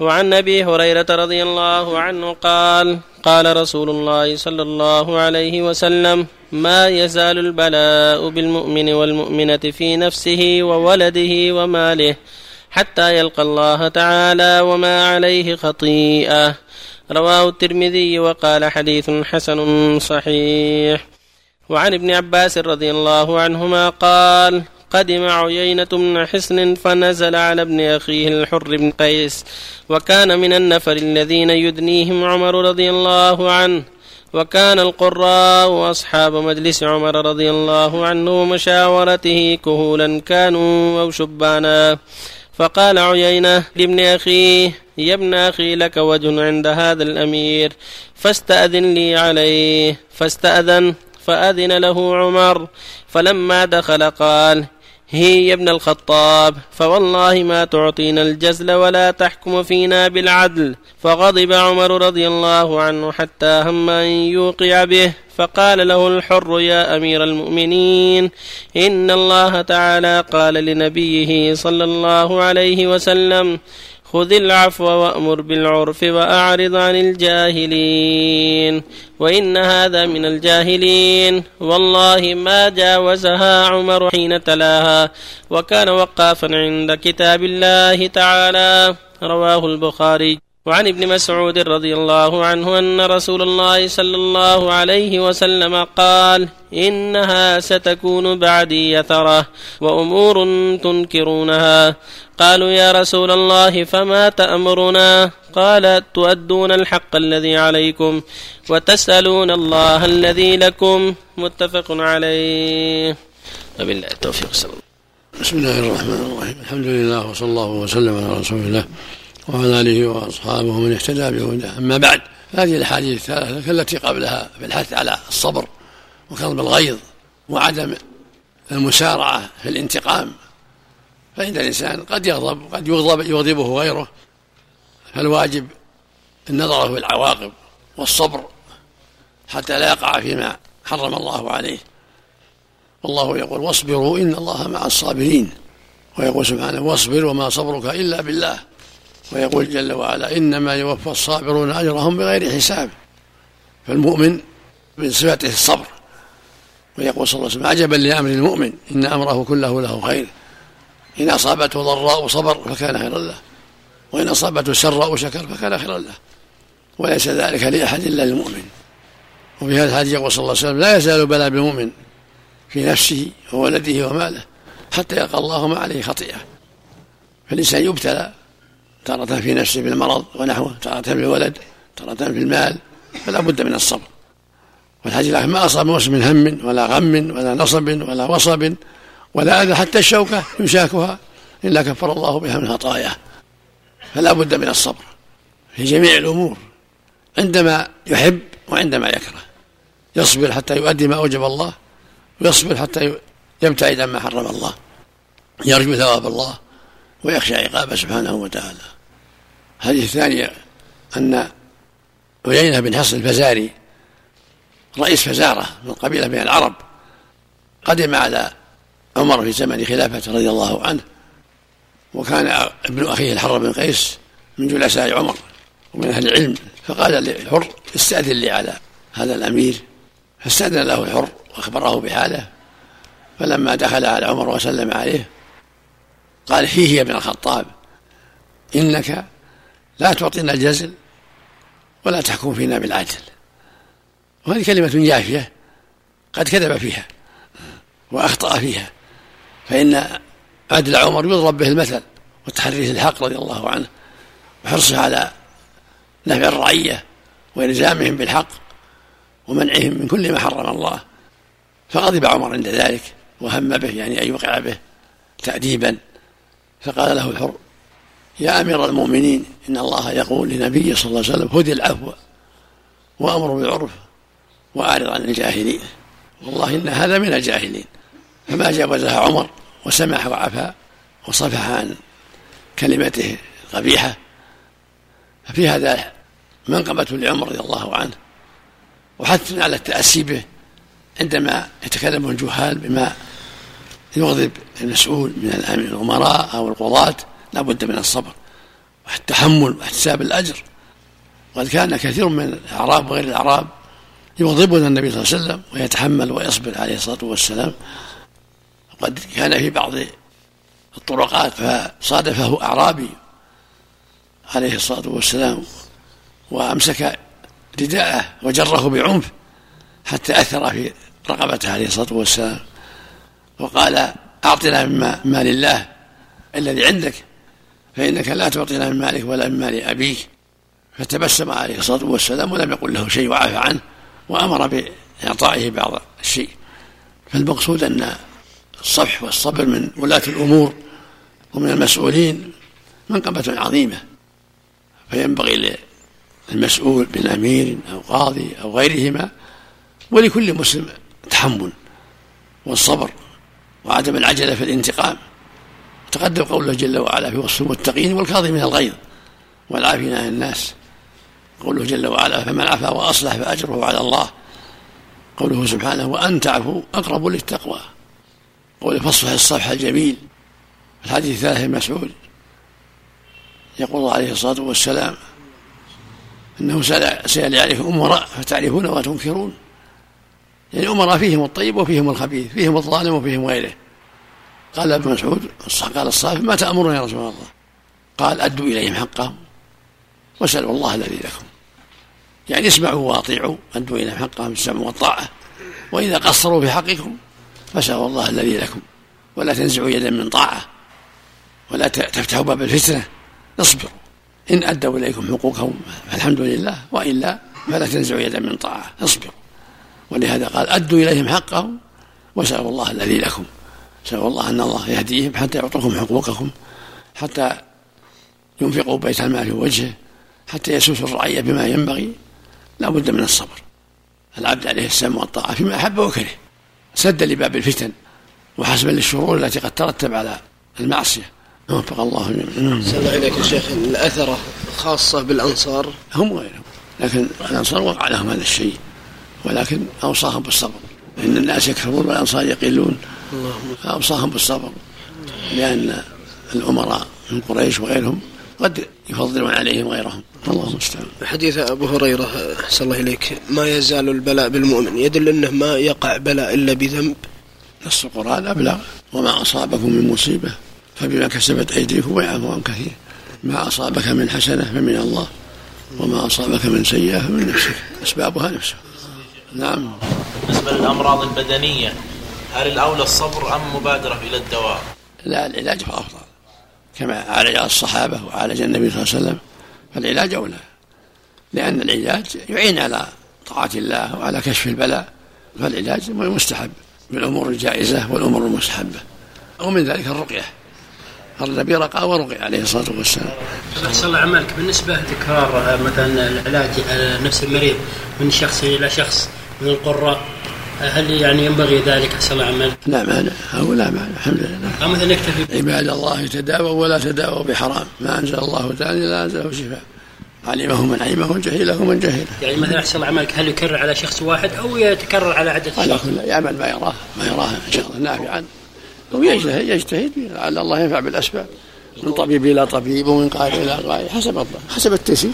وعن أبي هريرة رضي الله عنه قال قال رسول الله صلى الله عليه وسلم ما يزال البلاء بالمؤمن والمؤمنة في نفسه وولده وماله حتى يلقى الله تعالى وما عليه خطيئة رواه الترمذي وقال حديث حسن صحيح. وعن ابن عباس رضي الله عنهما قال قدم عيينة بن حصن فنزل على ابن أخيه الحر بن قيس وكان من النفر الذين يدنيهم عمر رضي الله عنه وكان القراء وأصحاب مجلس عمر رضي الله عنه ومشاورته كهولا كانوا أو شبانا. فقال عيينة لابن أخيه يا ابن أخي لك وجه عند هذا الأمير فاستأذن لي عليه فاستأذن فأذن له عمر فلما دخل قال هي يا ابن الخطاب فوالله ما تعطينا الجزل ولا تحكم فينا بالعدل. فغضب عمر رضي الله عنه حتى هم أن يوقع به فقال له الحر يا أمير المؤمنين إن الله تعالى قال لنبيه صلى الله عليه وسلم خذ العفو وأمر بالعرف وأعرض عن الجاهلين. وإن هذا من الجاهلين. والله ما جاوزها عمر حين تلاها وكان وقافا عند كتاب الله تعالى. رواه البخاري. وعن ابن مسعود رضي الله عنه أن رسول الله صلى الله عليه وسلم قال إنها ستكون بعدي يثرة وأمور تنكرونها. قالوا يا رسول الله فما تأمرنا؟ قال تؤدون الحق الذي عليكم وتسألون الله الذي لكم. متفق عليه. وبالله التوفيق. صلى الله بسم الله الرحمن الرحيم. الحمد لله وصلى الله وسلم على رسول الله. وعلى آله وأصحابه من اهتدى بهداه أما بعد هذه الأحاديث الثلاثه كالتي قبلها في الحث على الصبر وكظم الغيظ وعدم المسارعة في الانتقام فإن الإنسان قد يغضب قد يغضب يغضبه غيره فالواجب النظر في العواقب والصبر حتى لا يقع فيما حرم الله عليه. والله يقول واصبروا إن الله مع الصابرين. ويقول سبحانه واصبر وما صبرك إلا بالله. ويقول جل وعلا إنما يوفى الصابرون أجرهم بغير حساب. فالمؤمن من صفته الصبر. ويقول صلى الله عليه وسلم عجبا لأمر المؤمن إن أمره كله له خير. إن أصابته ضراء صبر فكان خيرا له. وإن أصابته سراء شكر فكان خيرا له. وليس ذلك لأحد إلا للمؤمن وفي هذا الحديث يقول صلى الله عليه وسلم لا يزال بلاء بالمؤمن في نفسه وولده وماله حتى يلقى الله ما عليه خطيئة. فالإنسان يبتلى تارة في نفسه بالمرض ونحوه تارة في الولد تارة في المال فلا بد من الصبر. والحديث ما أصاب موسم من هم ولا غم ولا نصب ولا وصب ولا أذى حتى الشوكة يشاكها إلا كفر الله بها من خطاياه. فلا بد من الصبر في جميع الأمور عندما يحب وعندما يكره. يصبر حتى يؤدي ما أوجب الله ويصبر حتى يبتعد عما حرم الله يرجو ثواب الله ويخشى عقابه سبحانه وتعالى. الحديث الثاني أن عيينة بن حصن الفزاري رئيس فزارة من قبيلة من العرب قدم على عمر في زمن خلافته رضي الله عنه وكان ابن أخيه الحر بن قيس من جلساء عمر ومن أهل العلم فقال للحر استأذن لي على هذا الأمير فاستأذن له الحر وأخبره بحاله فلما دخل على عمر وسلم عليه قال فيه يا ابن الخطاب إنك لا تعطينا الجزل ولا تحكم فينا بالعدل. وهذه كلمة جافية قد كذب فيها وأخطأ فيها. فإن عدل عمر يضرب به المثل وتحريه الحق رضي الله عنه وحرصه على نفع الرعية وإلزامهم بالحق ومنعهم من كل ما حرم الله. فغضب عمر عند ذلك وهم به يعني أن يوقع به تأديبا. فقال له الحر يا أمير المؤمنين إن الله يقول لنبيه صلى الله عليه وسلم خذ العفو وأمر بالعرف وأعرض عن الجاهلين والله إن هذا من الجاهلين. فما جاوزها عمر وسمح وعفى وصفح عن كلمته القبيحة. ففي هذا منقبة لعمر رضي الله عنه. وحث على التأسي به عندما يتكلم الجهال بما يغضب المسؤول من الأمراء أو القضاة. لا بد من الصبر والتحمل واحتساب الأجر. وقد كان كثير من الأعراب وغير الأعراب يغضبون النبي صلى الله عليه وسلم ويتحمل ويصبر عليه الصلاة والسلام. وقد كان في بعض الطرقات فصادفه أعرابي عليه الصلاة والسلام وأمسك رداءه وجره بعنف حتى أثر في رقبته عليه الصلاة والسلام. وقال أعطنا من مال الله الذي عندك. فإنك لا تعطينا من مالك ولا من مال أبيك. فتبسم عليه الصلاة والسلام ولم يقل له شيء وعفى عنه وأمر بإعطائه بعض الشيء. فالمقصود أن الصفح والصبر من ولاة الأمور ومن المسؤولين منقبة عظيمة. فينبغي للمسؤول من أمير أو قاضي أو غيرهما ولكل مسلم التحمل والصبر وعدم العجلة في الانتقام. تقدم قوله جل وعلا في وصف المتقين والكاظمين الغيظ والعافين عن الناس. قوله جل وعلا فمن عفا وأصلح فأجره على الله. قوله سبحانه وأن تعفوا أقرب للتقوى. قوله فاصفح الصفح الجميل. الحديث الثالث مسعود. يقول عليه الصلاة والسلام إنه سيلي عليكم أمراء فتعرفون وتنكرون. يعني أمراء فيهم الطيب وفيهم الخبيث فيهم الظالم وفيهم غيره. قال ابن مسعود قال الصافي ما تأمرون يا رسول الله؟ قال أدوا إليهم حقهم واسألوا الله الذي لكم. يعني اسمعوا وأطيعوا أدوا إليهم حقهم بالسمع والطاعة وإذا قصروا في حقكم فاسألوا الله الذي لكم. ولا تنزعوا يدا من طاعة. ولا تفتحوا باب الفتنة. اصبروا. إن أدوا إليكم حقوقهم فالحمد لله. وإلا فلا تنزعوا يدا من طاعة. اصبروا. ولهذا قال أدوا إليهم حقهم واسألوا الله الذي لكم. نسأل الله أن الله يهديهم حتى يعطوكم حقوقكم حتى ينفقوا بيت المال في وجهه حتى يسوسوا الرعية بما ينبغي لا بد من الصبر. العبد عليه السلام والطاعة فيما أحب وكره سدا لباب الفتن وحسبا للشرور التي قد ترتب على المعصية. وفق الله جميعا. الله إليك يا شيخ الأثرة خاصة بالأنصار؟ هم غيرهم لكن الأنصار وقع لهم هذا الشيء ولكن أوصاهم بالصبر. إن الناس يكفرون والأنصار يقلون. فأوصاهم بالصبر لأن الأمراء من قريش وغيرهم قد يفضلون عليهم غيرهم. الله المستعان حديث أبو هريرة أحسن الله إليك ما يزال البلاء بالمؤمن يدل أنه ما يقع بلاء إلا بذنب. نص القرآن أبلغ وما أصابكم من مصيبة فبما كسبت أيديكم ويعفو عن كثير. ما أصابك من حسنة فمن الله وما أصابك من سيئة فمن نفسك أسبابها نفسك نعم. بالنسبة للأمراض البدنية هل الأولى الصبر أم مبادرة إلى الدواء؟ لا العلاج هو أفضل. كما عالج الصحابة وعالج النبي صلى الله عليه وسلم فالعلاج أولى. لأن العلاج يعين على طاعة الله وعلى كشف البلاء فالعلاج مستحب بالأمور الجائزة والأمور المستحبة. ومن ذلك الرقية. النبي رقى ورقي عليه الصلاة والسلام. أحسن الله عملك بالنسبة تكرار مثلا العلاج على نفس المريض من شخص إلى شخص من القراء هل يعني ينبغي ذلك أحسن الله عملك؟ لا مانع أو لا مانع الحمد لله. أو مثلا يكتفي عباد الله تداووا ولا تداووا بحرام، ما أنزل الله تعالى الا أنزله شفاء. علمه من علمه جهله من جهله. يعني مثلا أحسن الله عملك هل يكرر على شخص واحد أو يتكرر على عده اشخاص؟ على كل يعمل ما يراه ما يراه إن شاء الله نافعا ويجتهد يجتهد لعل الله ينفع بالأسباب من طبيب إلى طبيب ومن قائد إلى قائد حسب الله حسب التيسير